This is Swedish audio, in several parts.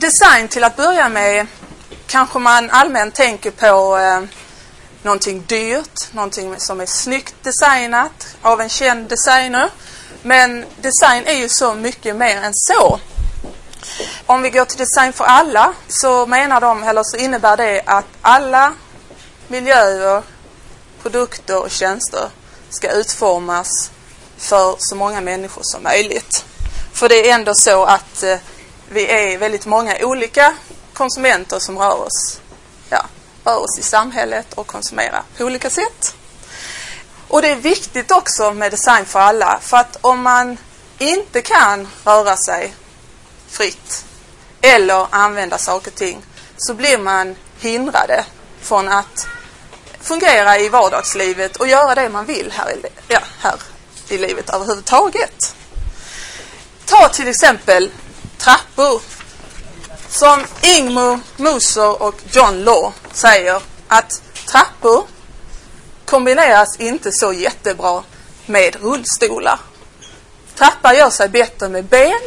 design till att börja med kanske man allmänt tänker på eh, någonting dyrt, någonting som är snyggt designat av en känd designer. Men design är ju så mycket mer än så. Om vi går till Design för alla så menar de, eller så innebär det att alla miljöer, produkter och tjänster ska utformas för så många människor som möjligt. För det är ändå så att eh, vi är väldigt många olika konsumenter som rör oss, ja, rör oss i samhället och konsumerar på olika sätt. Och det är viktigt också med design för alla för att om man inte kan röra sig fritt eller använda saker och ting så blir man hindrade från att fungera i vardagslivet och göra det man vill här i, ja, här i livet överhuvudtaget. Ta till exempel trappor. Som Ingmar Moser och John Law säger att trappor kombineras inte så jättebra med rullstolar. Trappar gör sig bättre med ben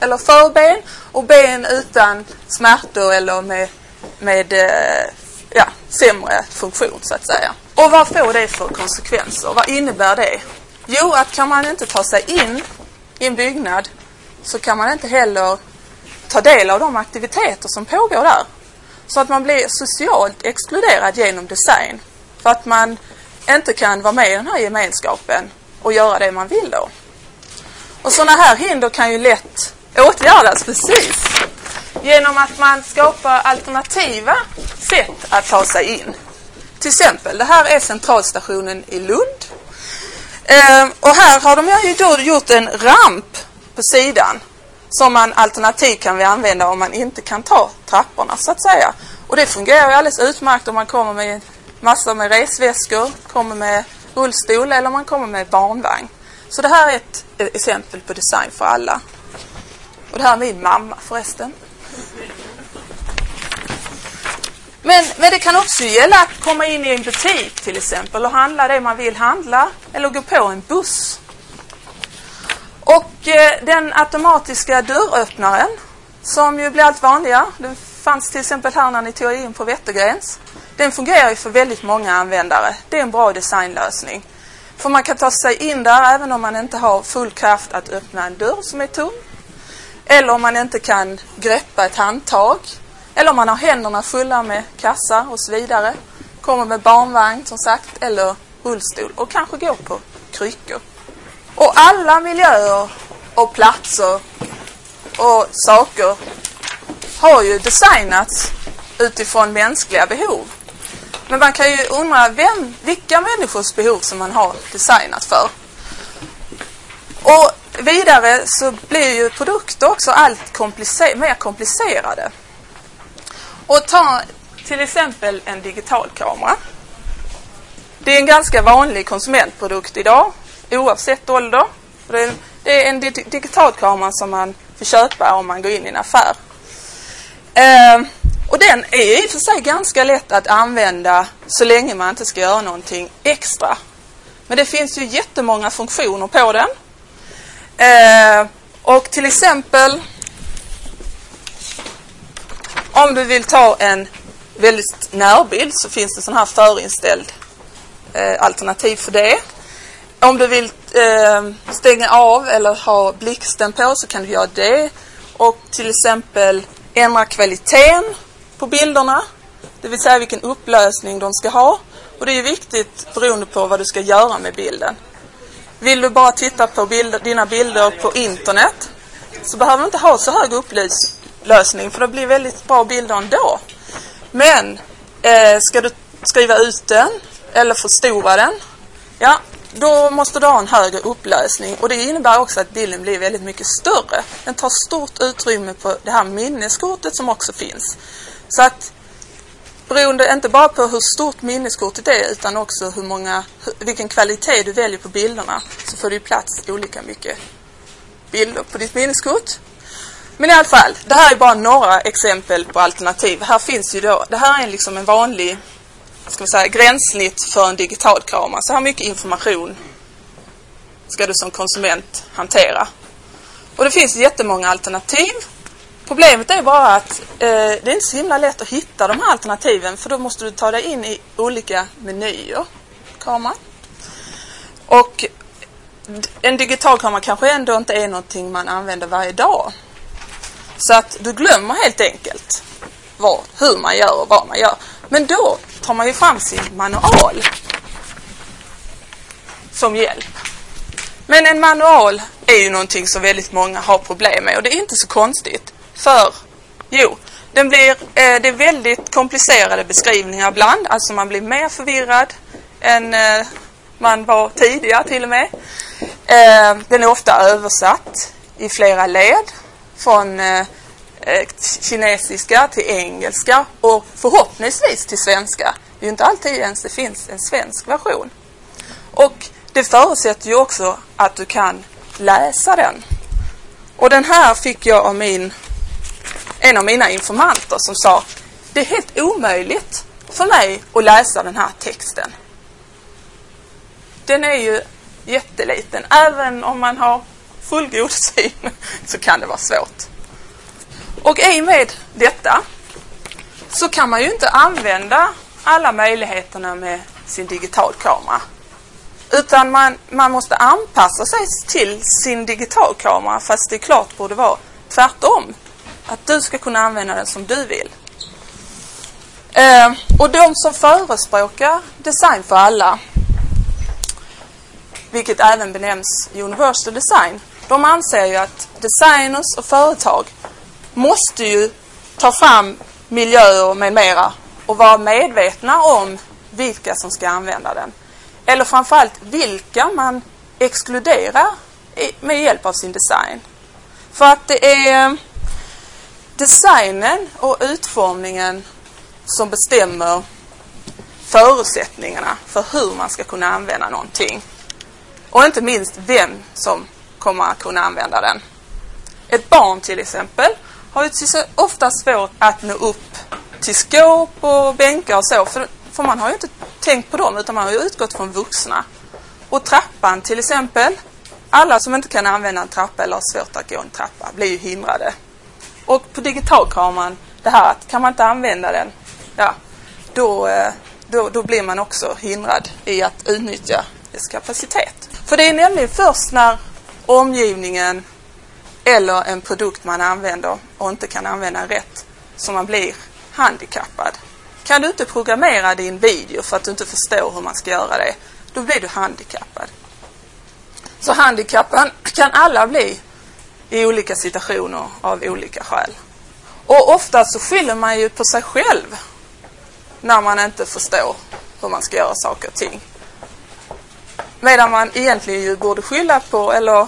eller förben och ben utan smärtor eller med, med eh, ja, sämre funktion så att säga. Och vad får det för konsekvenser? Vad innebär det? Jo, att kan man inte ta sig in i en byggnad så kan man inte heller ta del av de aktiviteter som pågår där. Så att man blir socialt exkluderad genom design. För att man inte kan vara med i den här gemenskapen och göra det man vill då. Och sådana här hinder kan ju lätt åtgärdas precis genom att man skapar alternativa sätt att ta sig in. Till exempel, det här är centralstationen i Lund. Eh, och här har de ju då gjort en ramp på sidan som man alternativt kan vi använda om man inte kan ta trapporna så att säga. Och det fungerar ju alldeles utmärkt om man kommer med massor med resväskor, kommer med rullstol eller man kommer med barnvagn. Så det här är ett exempel på design för alla. Och det här är min mamma förresten. Men, men det kan också gälla att komma in i en butik till exempel och handla det man vill handla eller gå på en buss. Och eh, den automatiska dörröppnaren som ju blir allt vanligare. Den fanns till exempel här när ni tog in på Wettergrens. Den fungerar ju för väldigt många användare. Det är en bra designlösning. För man kan ta sig in där även om man inte har full kraft att öppna en dörr som är tom. Eller om man inte kan greppa ett handtag. Eller om man har händerna fulla med kassar och så vidare. Kommer med barnvagn som sagt eller rullstol och kanske går på kryckor. Och alla miljöer och platser och saker har ju designats utifrån mänskliga behov. Men man kan ju undra vem, vilka människors behov som man har designat för. Och vidare så blir ju produkter också allt komplicer mer komplicerade. Och ta till exempel en digital kamera. Det är en ganska vanlig konsumentprodukt idag oavsett ålder. Det är en det är en digitalkamera som man får köpa om man går in i en affär. Eh, och den är i och för sig ganska lätt att använda så länge man inte ska göra någonting extra. Men det finns ju jättemånga funktioner på den. Eh, och till exempel om du vill ta en väldigt närbild så finns det sån här förinställd eh, alternativ för det. Om du vill eh, stänga av eller ha blixten på så kan du göra det. Och till exempel ändra kvaliteten på bilderna. Det vill säga vilken upplösning de ska ha. Och det är viktigt beroende på vad du ska göra med bilden. Vill du bara titta på bilder, dina bilder på internet så behöver du inte ha så hög upplösning för det blir väldigt bra bilder ändå. Men eh, ska du skriva ut den eller förstora den, ja, då måste du ha en högre upplösning och det innebär också att bilden blir väldigt mycket större. Den tar stort utrymme på det här minneskortet som också finns. Så att beroende inte bara på hur stort minneskortet är utan också hur många, vilken kvalitet du väljer på bilderna så får du plats olika mycket bilder på ditt minneskort. Men i alla fall, det här är bara några exempel på alternativ. Här finns ju då, det här är liksom en vanlig ska vi säga, gränssnitt för en digitalkamera. Så här mycket information ska du som konsument hantera. Och det finns jättemånga alternativ Problemet är bara att eh, det är inte så himla lätt att hitta de här alternativen för då måste du ta dig in i olika menyer, kameran. Och en digital kamera kanske ändå inte är någonting man använder varje dag. Så att du glömmer helt enkelt vad, hur man gör och vad man gör. Men då tar man ju fram sin manual som hjälp. Men en manual är ju någonting som väldigt många har problem med och det är inte så konstigt. För, jo, den blir, eh, det är väldigt komplicerade beskrivningar ibland. Alltså man blir mer förvirrad än eh, man var tidigare till och med. Eh, den är ofta översatt i flera led från eh, Eh, kinesiska till engelska och förhoppningsvis till svenska. Det är ju inte alltid ens det finns en svensk version. Och det förutsätter ju också att du kan läsa den. Och den här fick jag av min, en av mina informanter som sa det är helt omöjligt för mig att läsa den här texten. Den är ju jätteliten. Även om man har fullgod syn så kan det vara svårt. Och i och med detta så kan man ju inte använda alla möjligheterna med sin digitalkamera. Utan man, man måste anpassa sig till sin digitalkamera fast det klart borde vara tvärtom. Att du ska kunna använda den som du vill. Eh, och de som förespråkar design för alla, vilket även benämns universal design, de anser ju att designers och företag måste ju ta fram miljöer med mera och vara medvetna om vilka som ska använda den. Eller framförallt vilka man exkluderar med hjälp av sin design. För att det är designen och utformningen som bestämmer förutsättningarna för hur man ska kunna använda någonting. Och inte minst vem som kommer att kunna använda den. Ett barn till exempel har ju ofta svårt att nå upp till skåp och bänkar och så. För, för man har ju inte tänkt på dem utan man har ju utgått från vuxna. Och trappan till exempel. Alla som inte kan använda en trappa eller har svårt att gå en trappa blir ju hindrade. Och på digitalkameran, det här att kan man inte använda den, ja, då, eh, då, då blir man också hindrad i att utnyttja dess kapacitet. För det är nämligen först när omgivningen eller en produkt man använder och inte kan använda rätt Så man blir handikappad. Kan du inte programmera din video för att du inte förstår hur man ska göra det, då blir du handikappad. Så handikappen kan alla bli i olika situationer av olika skäl. Och ofta så skyller man ju på sig själv när man inte förstår hur man ska göra saker och ting. Medan man egentligen ju borde skylla på eller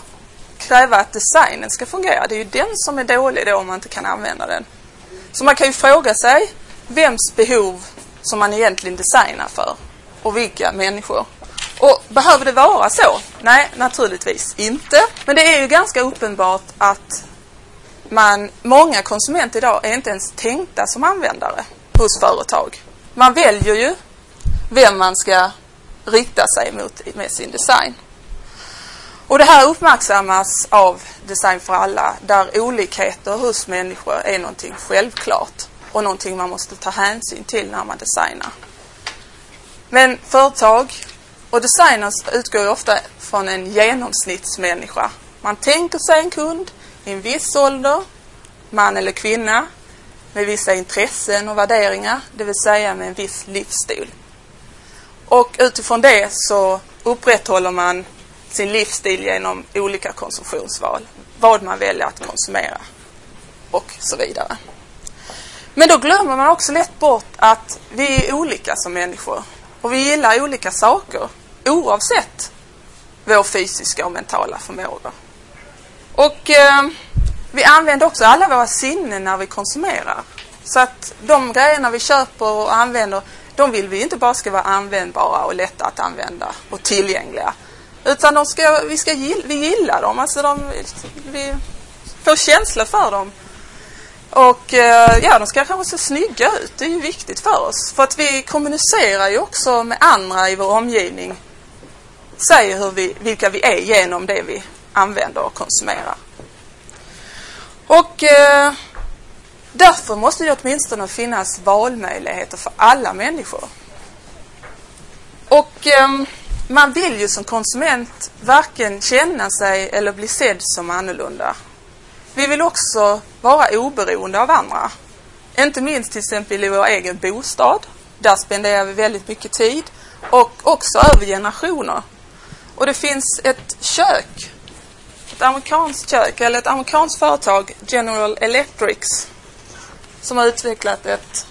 kräva att designen ska fungera. Det är ju den som är dålig då om man inte kan använda den. Så man kan ju fråga sig vems behov som man egentligen designar för och vilka människor. Och behöver det vara så? Nej, naturligtvis inte. Men det är ju ganska uppenbart att man, många konsumenter idag är inte ens tänkta som användare hos företag. Man väljer ju vem man ska rikta sig mot med sin design. Och det här uppmärksammas av Design för alla där olikheter hos människor är någonting självklart och någonting man måste ta hänsyn till när man designar. Men företag och designers utgår ofta från en genomsnittsmänniska. Man tänker sig en kund i en viss ålder, man eller kvinna, med vissa intressen och värderingar, det vill säga med en viss livsstil. Och utifrån det så upprätthåller man sin livsstil genom olika konsumtionsval. Vad man väljer att konsumera och så vidare. Men då glömmer man också lätt bort att vi är olika som människor och vi gillar olika saker oavsett vår fysiska och mentala förmåga. Och eh, vi använder också alla våra sinnen när vi konsumerar. Så att de grejerna vi köper och använder, de vill vi inte bara ska vara användbara och lätta att använda och tillgängliga. Utan de ska, vi, ska, vi gillar dem, alltså de, vi får känsla för dem. Och eh, ja, de ska kanske se snygga ut. Det är ju viktigt för oss. För att vi kommunicerar ju också med andra i vår omgivning. Säger hur vi, vilka vi är genom det vi använder och konsumerar. Och eh, Därför måste det åtminstone finnas valmöjligheter för alla människor. Och eh, man vill ju som konsument varken känna sig eller bli sedd som annorlunda. Vi vill också vara oberoende av andra. Inte minst till exempel i vår egen bostad. Där spenderar vi väldigt mycket tid och också över generationer. Och det finns ett kök, ett amerikanskt kök eller ett amerikanskt företag, General Electrics, som har utvecklat ett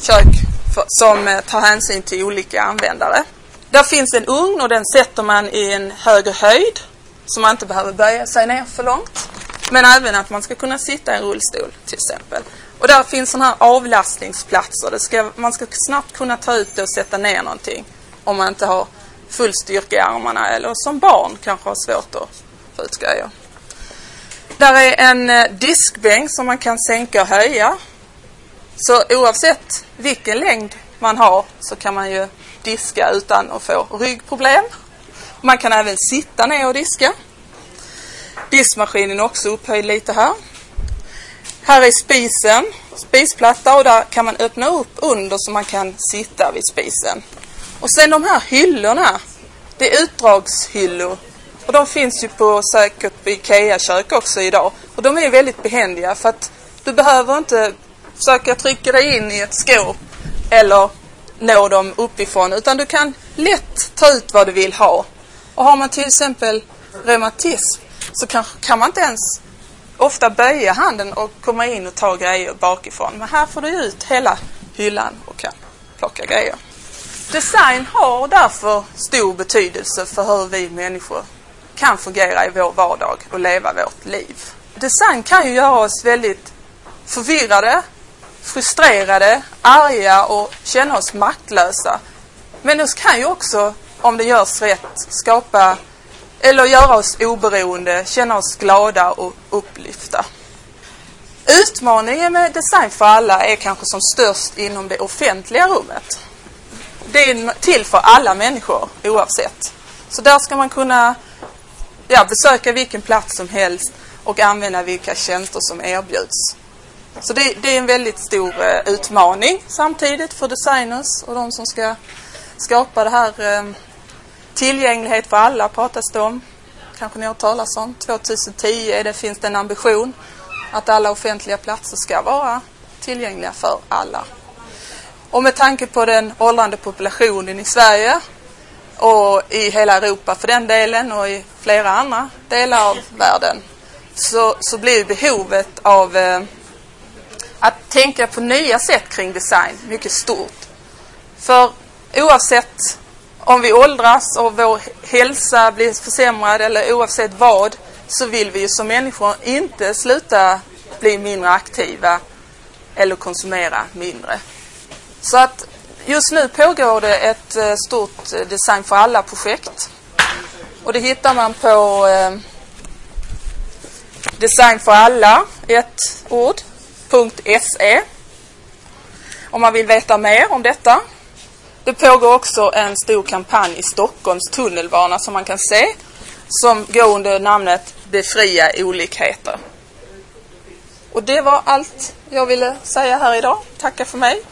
kök för, som eh, tar hänsyn till olika användare. Där finns en ugn och den sätter man i en högre höjd så man inte behöver böja sig ner för långt. Men även att man ska kunna sitta i en rullstol till exempel. Och där finns sådana här avlastningsplatser. Det ska, man ska snabbt kunna ta ut det och sätta ner någonting om man inte har full styrka i armarna eller som barn kanske har svårt att få ut grejer. Där är en eh, diskbänk som man kan sänka och höja. Så oavsett vilken längd man har så kan man ju diska utan att få ryggproblem. Man kan även sitta ner och diska. Diskmaskinen är också upphöjd lite här. Här är spisen, spisplatta och där kan man öppna upp under så man kan sitta vid spisen. Och sen de här hyllorna, det är utdragshyllor. Och de finns ju på säkert på IKEA-kök också idag. Och de är väldigt behändiga för att du behöver inte försöka trycka dig in i ett skåp eller nå dem uppifrån utan du kan lätt ta ut vad du vill ha. Och har man till exempel reumatism så kan, kan man inte ens ofta böja handen och komma in och ta grejer bakifrån. Men här får du ut hela hyllan och kan plocka grejer. Design har därför stor betydelse för hur vi människor kan fungera i vår vardag och leva vårt liv. Design kan ju göra oss väldigt förvirrade, frustrerade, arga och känna oss maktlösa. Men det kan ju också, om det görs rätt, skapa eller göra oss oberoende, känna oss glada och upplyfta. Utmaningen med design för alla är kanske som störst inom det offentliga rummet. Det är till för alla människor oavsett. Så där ska man kunna ja, besöka vilken plats som helst och använda vilka tjänster som erbjuds. Så det, det är en väldigt stor eh, utmaning samtidigt för designers och de som ska skapa det här eh, Tillgänglighet för alla pratas det om. Kanske ni har hört talas om. 2010 är det, finns det en ambition att alla offentliga platser ska vara tillgängliga för alla. Och med tanke på den åldrande populationen i Sverige och i hela Europa för den delen och i flera andra delar av världen så, så blir behovet av eh, att tänka på nya sätt kring design mycket stort. För oavsett om vi åldras och vår hälsa blir försämrad eller oavsett vad så vill vi ju som människor inte sluta bli mindre aktiva eller konsumera mindre. Så att just nu pågår det ett eh, stort eh, Design för alla-projekt. Och det hittar man på eh, Design för alla, ett ord, .se. Om man vill veta mer om detta det pågår också en stor kampanj i Stockholms tunnelbana som man kan se som går under namnet Befria olikheter. Och det var allt jag ville säga här idag. Tacka för mig.